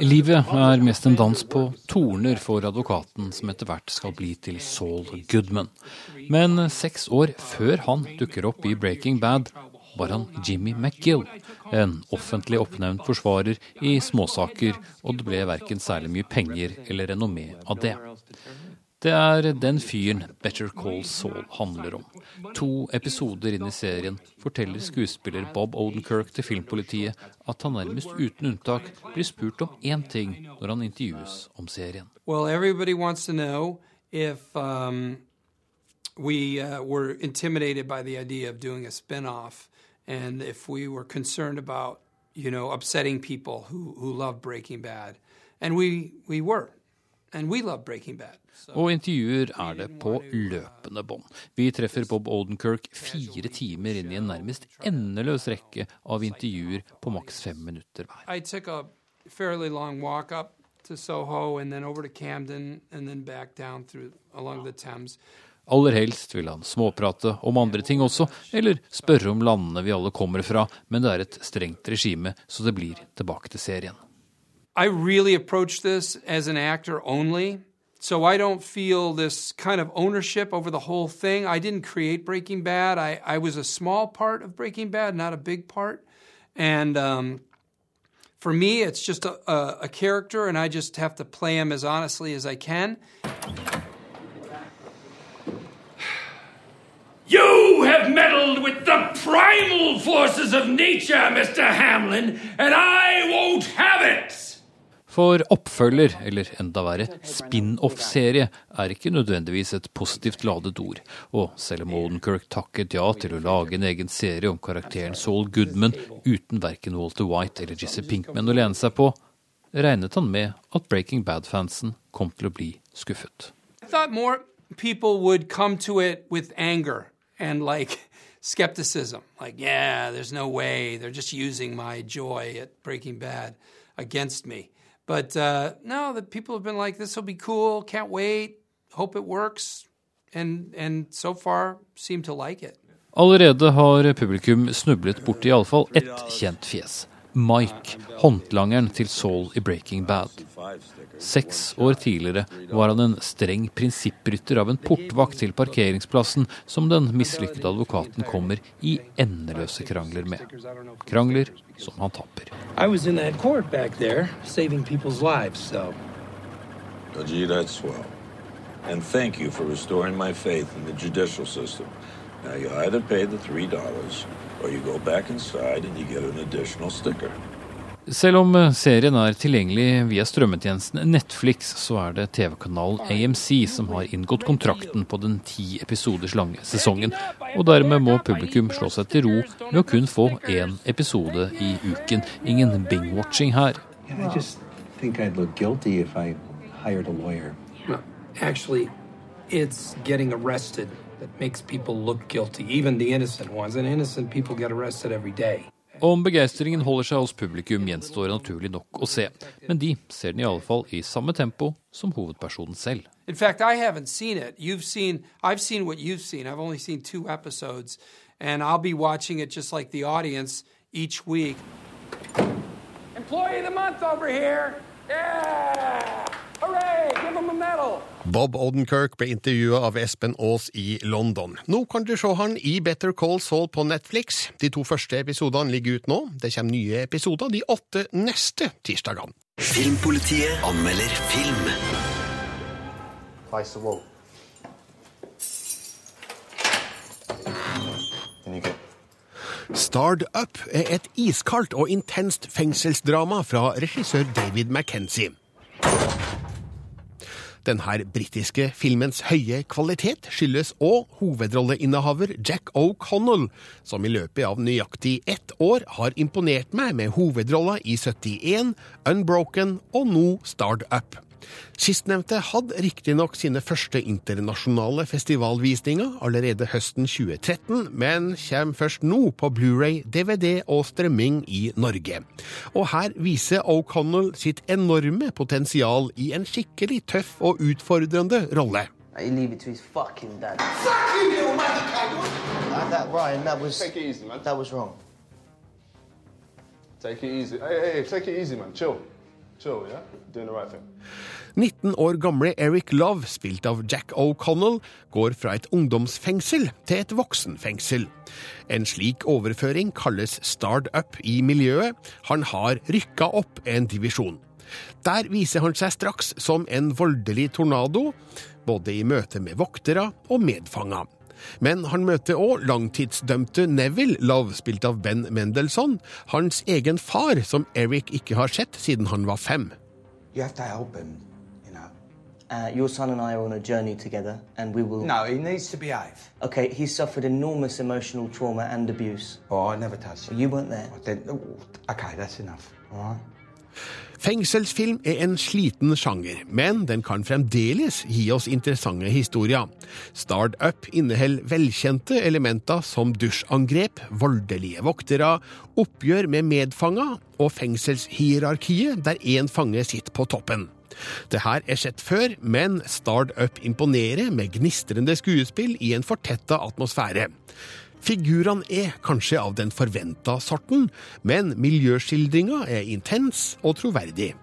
Livet er mest en dans på torner for advokaten som etter hvert skal bli til Saul Goodman. Men seks år før han dukker opp i Breaking Bad, var han Jimmy McGill, en offentlig oppnevnt forsvarer i småsaker, og det ble verken særlig mye penger eller renommé av det. Det er den fyren Better Call Saul handler om. To episoder inn i serien forteller skuespiller Bob Odenkirk til filmpolitiet at han nærmest uten unntak blir spurt om én ting når han intervjues om serien. Well, if um, we uh, were intimidated by the idea of spin-off and if we were concerned about, you know, upsetting people who, who love Breaking Bad. And we, we were. And we love Breaking Bad. Og intervjuer er det på løpende bånd. Vi treffer Bob Odenkirk fire timer inn i en nærmest endeløs rekke av intervjuer på maks fem minutter hver. Soho Camden. Aller helst vil han småprate om andre ting også, eller spørre om landene vi alle kommer fra, men det er et strengt regime, så det blir tilbake til serien. I really approach this as an actor only. So I don't feel this kind of ownership over the whole thing. I didn't create Breaking Bad. I, I was a small part of Breaking Bad, not a big part. And um, for me, it's just a, a, a character, and I just have to play him as honestly as I can. You have meddled with the primal forces of nature, Mr. Hamlin, and I won't have it! For oppfølger, eller enda verre, spin-off-serie, er ikke nødvendigvis et positivt ladet ord. Og selv om Odenkirk takket ja til å lage en egen serie om karakteren Saul Goodman uten verken Walter White eller Jesse Pinkman å lene seg på, regnet han med at Breaking Bad-fansen kom til å bli skuffet. People would come to it with anger and like skepticism. Like, yeah, there's no way. They're just using my joy at Breaking Bad against me. But uh, no, the people have been like, this will be cool. Can't wait. Hope it works. And, and so far seem to like it. Allerede har publikum snublet borti iallfall ett kjent fjes. Mike, håndlangeren til Saul i Breaking Bad. Seks år tidligere var han en streng prinsipprytter av en portvakt til parkeringsplassen som den mislykkede advokaten kommer i endeløse krangler med. Krangler som han taper. Gee, that's swell. And thank you for restoring my faith in the judicial system. Now, you either pay the $3 selv om eh, serien er tilgjengelig via strømmetjenesten Netflix, så er det TV-kanalen AMC som har inngått kontrakten på den ti episoders lange sesongen. Og dermed må publikum slå seg til ro med å kun få én episode i uken. Ingen bing-watching her. I just think I'd look guilty if I hired a lawyer. No, actually, it's getting arrested that makes people look guilty, even the innocent ones. And innocent people get arrested every day. Om begeistringen holder seg hos publikum, gjenstår naturlig nok å se. Men de ser den i alle fall i samme tempo som hovedpersonen selv. In fact, I haven't seen it. You've seen, I've seen what you've seen. I've only seen two episodes, and I'll be watching it just like the audience each week. Employee of the month over here! Yeah! Hooray! Give him a medal! Bob Odenkirk ble intervjua av Espen Aas i London. Nå kan du se han i Better Call Saul på Netflix. De to første episodene ligger ut nå. Det kommer nye episoder de åtte neste tirsdagene. Filmpolitiet anmelder film. Twice the wall. Then you get Starred Up er et iskaldt og intenst fengselsdrama fra regissør David McKenzie. Denne britiske filmens høye kvalitet skyldes òg hovedrolleinnehaver Jack O'Connell, som i løpet av nøyaktig ett år har imponert meg med hovedrolla i 71, Unbroken og nå Start Up. Sistnevnte hadde riktignok sine første internasjonale festivalvisninger allerede høsten 2013, men kommer først nå på Blu-ray, DVD og strømming i Norge. Og her viser O'Connell sitt enorme potensial i en skikkelig tøff og utfordrende rolle. You leave it to his fucking dad. Fuck you, you little motherfucker! Like that, Ryan, that was. Take it easy, man. That was wrong. Take it easy. Hey, hey, take it easy, man. Chill. Chill, yeah? Doing the right thing. 19 år gamle Eric Love, spilt av Jack O'Connell, går fra et ungdomsfengsel til et voksenfengsel. En slik overføring kalles start up i miljøet. Han har rykka opp en divisjon. Der viser han seg straks som en voldelig tornado, både i møte med voktere og medfanger. Men han møter òg langtidsdømte Neville Love, spilt av Ben Mendelssohn, hans egen far, som Eric ikke har sett siden han var fem. You have to help him, you know. Uh, your son and I are on a journey together, and we will. No, he needs to behave. Okay, he suffered enormous emotional trauma and abuse. Oh, I never touched him. You weren't there. I didn't- oh, Okay, that's enough, all right? Fengselsfilm er en sliten sjanger, men den kan fremdeles gi oss interessante historier. Start Up inneholder velkjente elementer som dusjangrep, voldelige voktere, oppgjør med medfanger og fengselshierarkiet der én fange sitter på toppen. Det her er sett før, men Start Up imponerer med gnistrende skuespill i en fortetta atmosfære. Figurene er kanskje av den forventa sorten, men miljøskildringa er intens og troverdig.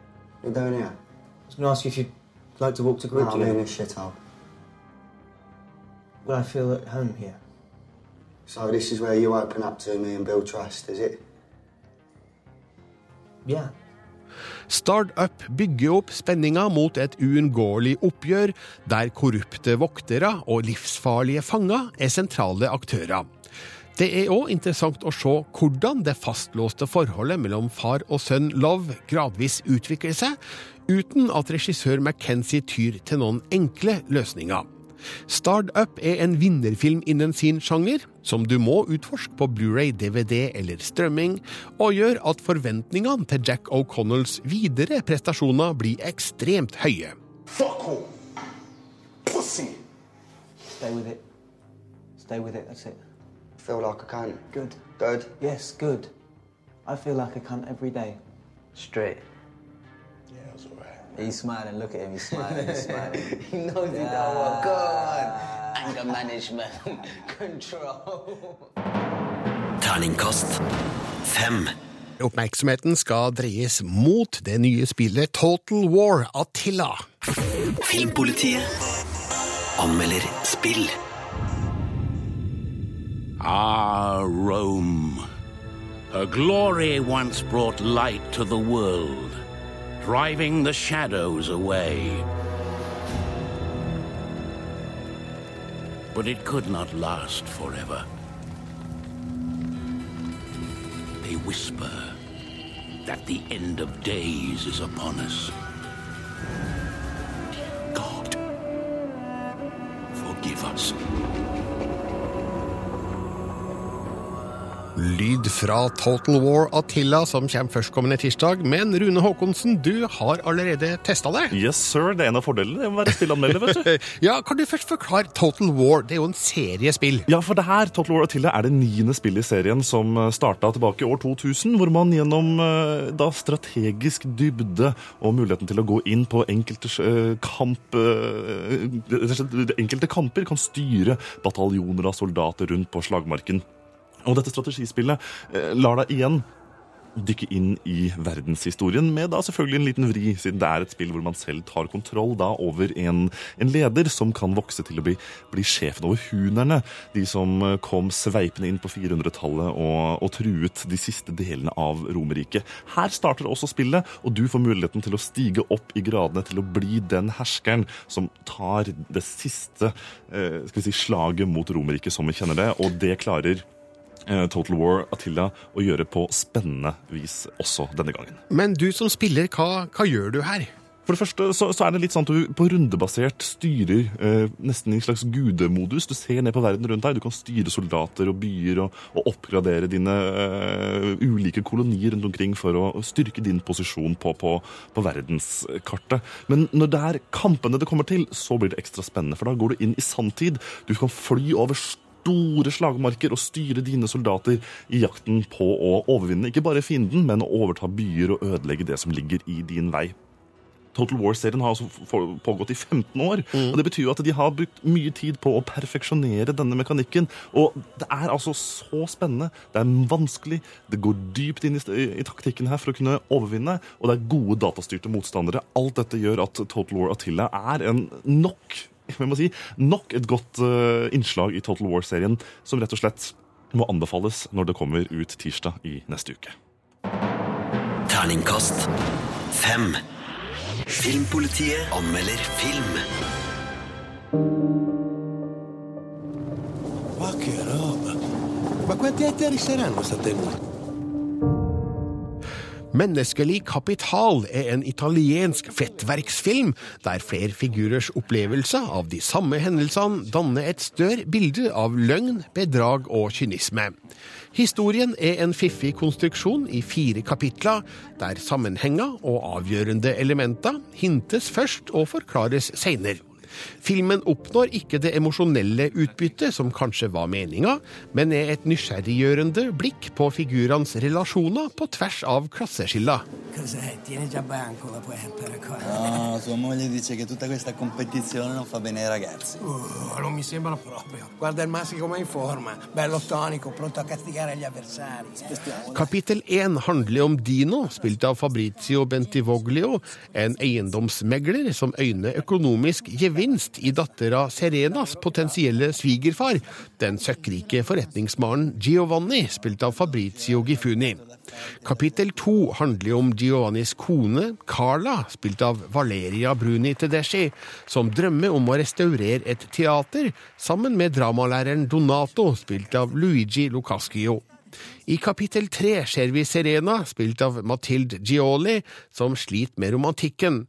Like to walk to group No, I'm in a shithole. Will I feel at home here? So this is where you open up to me and build trust, is it? Yeah. Start Up bygger opp spenninga mot et uunngåelig oppgjør, der korrupte voktere og livsfarlige fanger er sentrale aktører. Det er òg interessant å se hvordan det fastlåste forholdet mellom far og sønn Love gradvis utvikler seg, uten at regissør McKenzie tyr til noen enkle løsninger. Start Up er en vinnerfilm innen sin sjanger, som du må utforske på Blu-ray, DVD eller strømming, og gjør at forventningene til Jack O'Connells videre prestasjoner blir ekstremt høye. Fuck all. Pussy. Stay with it. Stay with it, that's it. Feel like I can. Good. Good. Yes, good. I feel like a cunt every day. Straight. Yeah, it's all. He's smiling, look at him, he's smiling, he's smiling. He knows he don't Go on. Anger management. Control. Terningkast fem. Oppmerksomheten skal dreies mot det nye spillet Total War Attila. Filmpolitiet anmelder spill. Ah, Rome. Her glory once brought light to the world, driving the shadows away. But it could not last forever. They whisper that the end of days is upon us. God, forgive us. Lyd fra Total War Attila som kommer førstkommende tirsdag. Men Rune Haakonsen, du har allerede testa det. Yes, sir. Det er en av fordelene med å være spillanmelder, vet du. ja, Kan du først forklare Total War? Det er jo en seriespill. Ja, for det her, Total War Attila, er det niende spillet i serien som starta tilbake i år 2000, hvor man gjennom eh, da strategisk dybde og muligheten til å gå inn på enkelte eh, kamp eh, Enkelte kamper kan styre bataljoner av soldater rundt på slagmarken. Og dette strategispillet eh, lar deg igjen dykke inn i verdenshistorien, med da selvfølgelig en liten vri, siden det er et spill hvor man selv tar kontroll da over en, en leder som kan vokse til å bli, bli sjefen over hunerne, de som eh, kom sveipende inn på 400-tallet og, og truet de siste delene av Romerriket. Her starter også spillet, og du får muligheten til å stige opp i gradene til å bli den herskeren som tar det siste eh, skal vi si, slaget mot Romerriket som vi kjenner det, og det klarer Total War Attila å gjøre på spennende vis også denne gangen. Men du som spiller, hva, hva gjør du her? For det første så, så er det litt sånn at du på rundebasert styrer eh, nesten i en slags gudemodus. Du ser ned på verden rundt deg. Du kan styre soldater og byer og, og oppgradere dine eh, ulike kolonier rundt omkring for å styrke din posisjon på, på, på verdenskartet. Men når det er kampene det kommer til, så blir det ekstra spennende. For da går du inn i sanntid. Du kan fly over store slagmarker og styre dine soldater i jakten på å overvinne ikke bare fienden, men å overta byer og ødelegge det som ligger i din vei. Total War-serien har altså pågått i 15 år. og Det betyr jo at de har brukt mye tid på å perfeksjonere denne mekanikken. Og det er altså så spennende. Det er vanskelig. Det går dypt inn i, i, i taktikken her for å kunne overvinne. Og det er gode datastyrte motstandere. Alt dette gjør at Total War Attila er en nok jeg må si, nok et godt uh, innslag i Total War-serien, som rett og slett må anbefales når det kommer ut tirsdag i neste uke. Terningkast fem. Filmpolitiet anmelder film. Ma che roba! Ma quanti ettari saranno sta tenuta? Menneskelig kapital er en italiensk fettverksfilm der flere figurers opplevelser av de samme hendelsene danner et større bilde av løgn, bedrag og kynisme. Historien er en fiffig konstruksjon i fire kapitler, der sammenhenger og avgjørende elementer hintes først og forklares seinere. Filmen oppnår ikke det emosjonelle utbyttet som kanskje var meninga, men er et nysgjerriggjørende blikk på figurenes relasjoner på tvers av klasseskiller. Cos'è? Tieni già banco la puerta, raccogliere. No, sua moglie dice che tutta questa competizione non fa bene ai ragazzi. Non mi sembra proprio. Guarda il massimo come è in forma. Bello tonico, pronto a castigare gli avversari. Kapittel én handler om Dino, spilt av Fabrizio Bentivoglio, en eiendomsmegler som øyner økonomisk gevinst i dattera Serenas potensielle svigerfar, den søkkrike forretningsmannen Giovanni, spilt av Fabrizio Gifuni. Kapittel to handler om Giovannis kone, Carla, spilt av Valeria Bruni Tedeschi, som drømmer om å restaurere et teater sammen med dramalæreren Donato, spilt av Luigi Lucaschio. I kapittel tre ser vi Serena, spilt av Mathilde Gioli, som sliter med romantikken.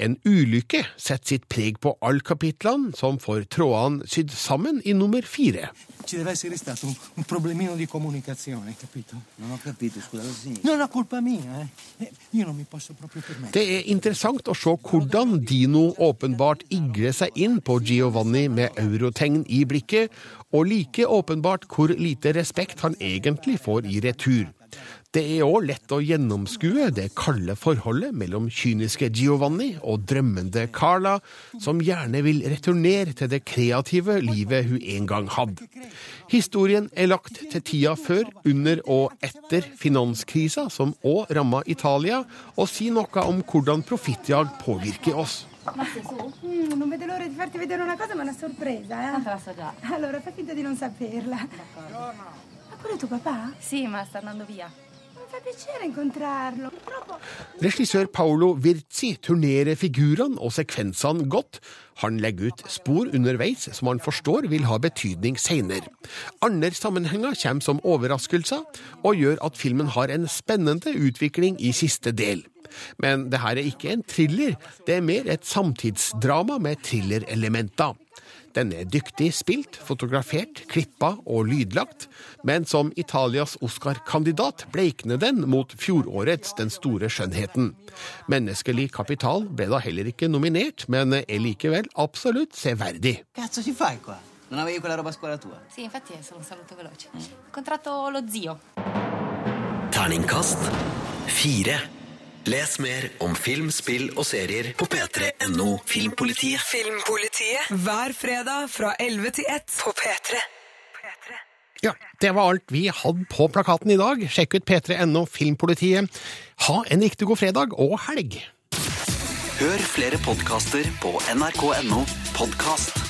En ulykke setter sitt preg på alle kapitlene, som får trådene sydd sammen i nummer fire. Ci deve essere stato un, un problemino di comunicazione, capito? Non ho capito, scusa, cosa significa? Non è colpa mia, eh. Eh, Io non mi posso proprio permettere. Det er interessant å se hvordan Dino åpenbart igler seg inn på Giovanni med eurotegn i blikket, og like åpenbart hvor lite respekt han egentlig får i retur. Det er òg lett å gjennomskue det kalde forholdet mellom kyniske Giovanni og drømmende Carla, som gjerne vil returnere til det kreative livet hun en gang hadde. Historien er lagt til tida før, under og etter finanskrisa, som òg ramma Italia, og sier noe om hvordan profittjag påvirker oss. Mm, non vedo l'ora di farti vedere una cosa, ma una sorpresa, eh? Allora, fai finta di non saperla. Ma quello è tuo papà? Sì, ma sta andando via. Fa piacere incontrarlo. Regissør Paolo Virzi turnerer figurene og sekvensene godt. Han legger ut spor underveis som han forstår vil ha betydning seinere. Andre sammenhenger kommer som overraskelser, og gjør at filmen har en spennende utvikling i siste del. Men det her er ikke en thriller, det er mer et samtidsdrama med thrillerelementer. Den er dyktig spilt, fotografert, klippa og lydlagt, men som Italias Oscar-kandidat bleikner den mot fjorårets Den store skjønnheten. Menneskelig kapital ble da heller ikke nominert, men er likevel absolutt severdig. Cazzo ci fai qua? Non avevi quella roba a scuola tua? Sì, infatti è solo un veloce. Ho incontrato lo zio. Terningkast fire. Les mer om film, spill og serier på p3.no Filmpolitiet. Filmpolitiet hver fredag fra 11 til 1 på P3. Ja, det var alt vi hadde på plakaten i dag. Sjekk ut p3.no Filmpolitiet. Ha en riktig god fredag og helg! Hør flere podkaster på nrk.no podkast.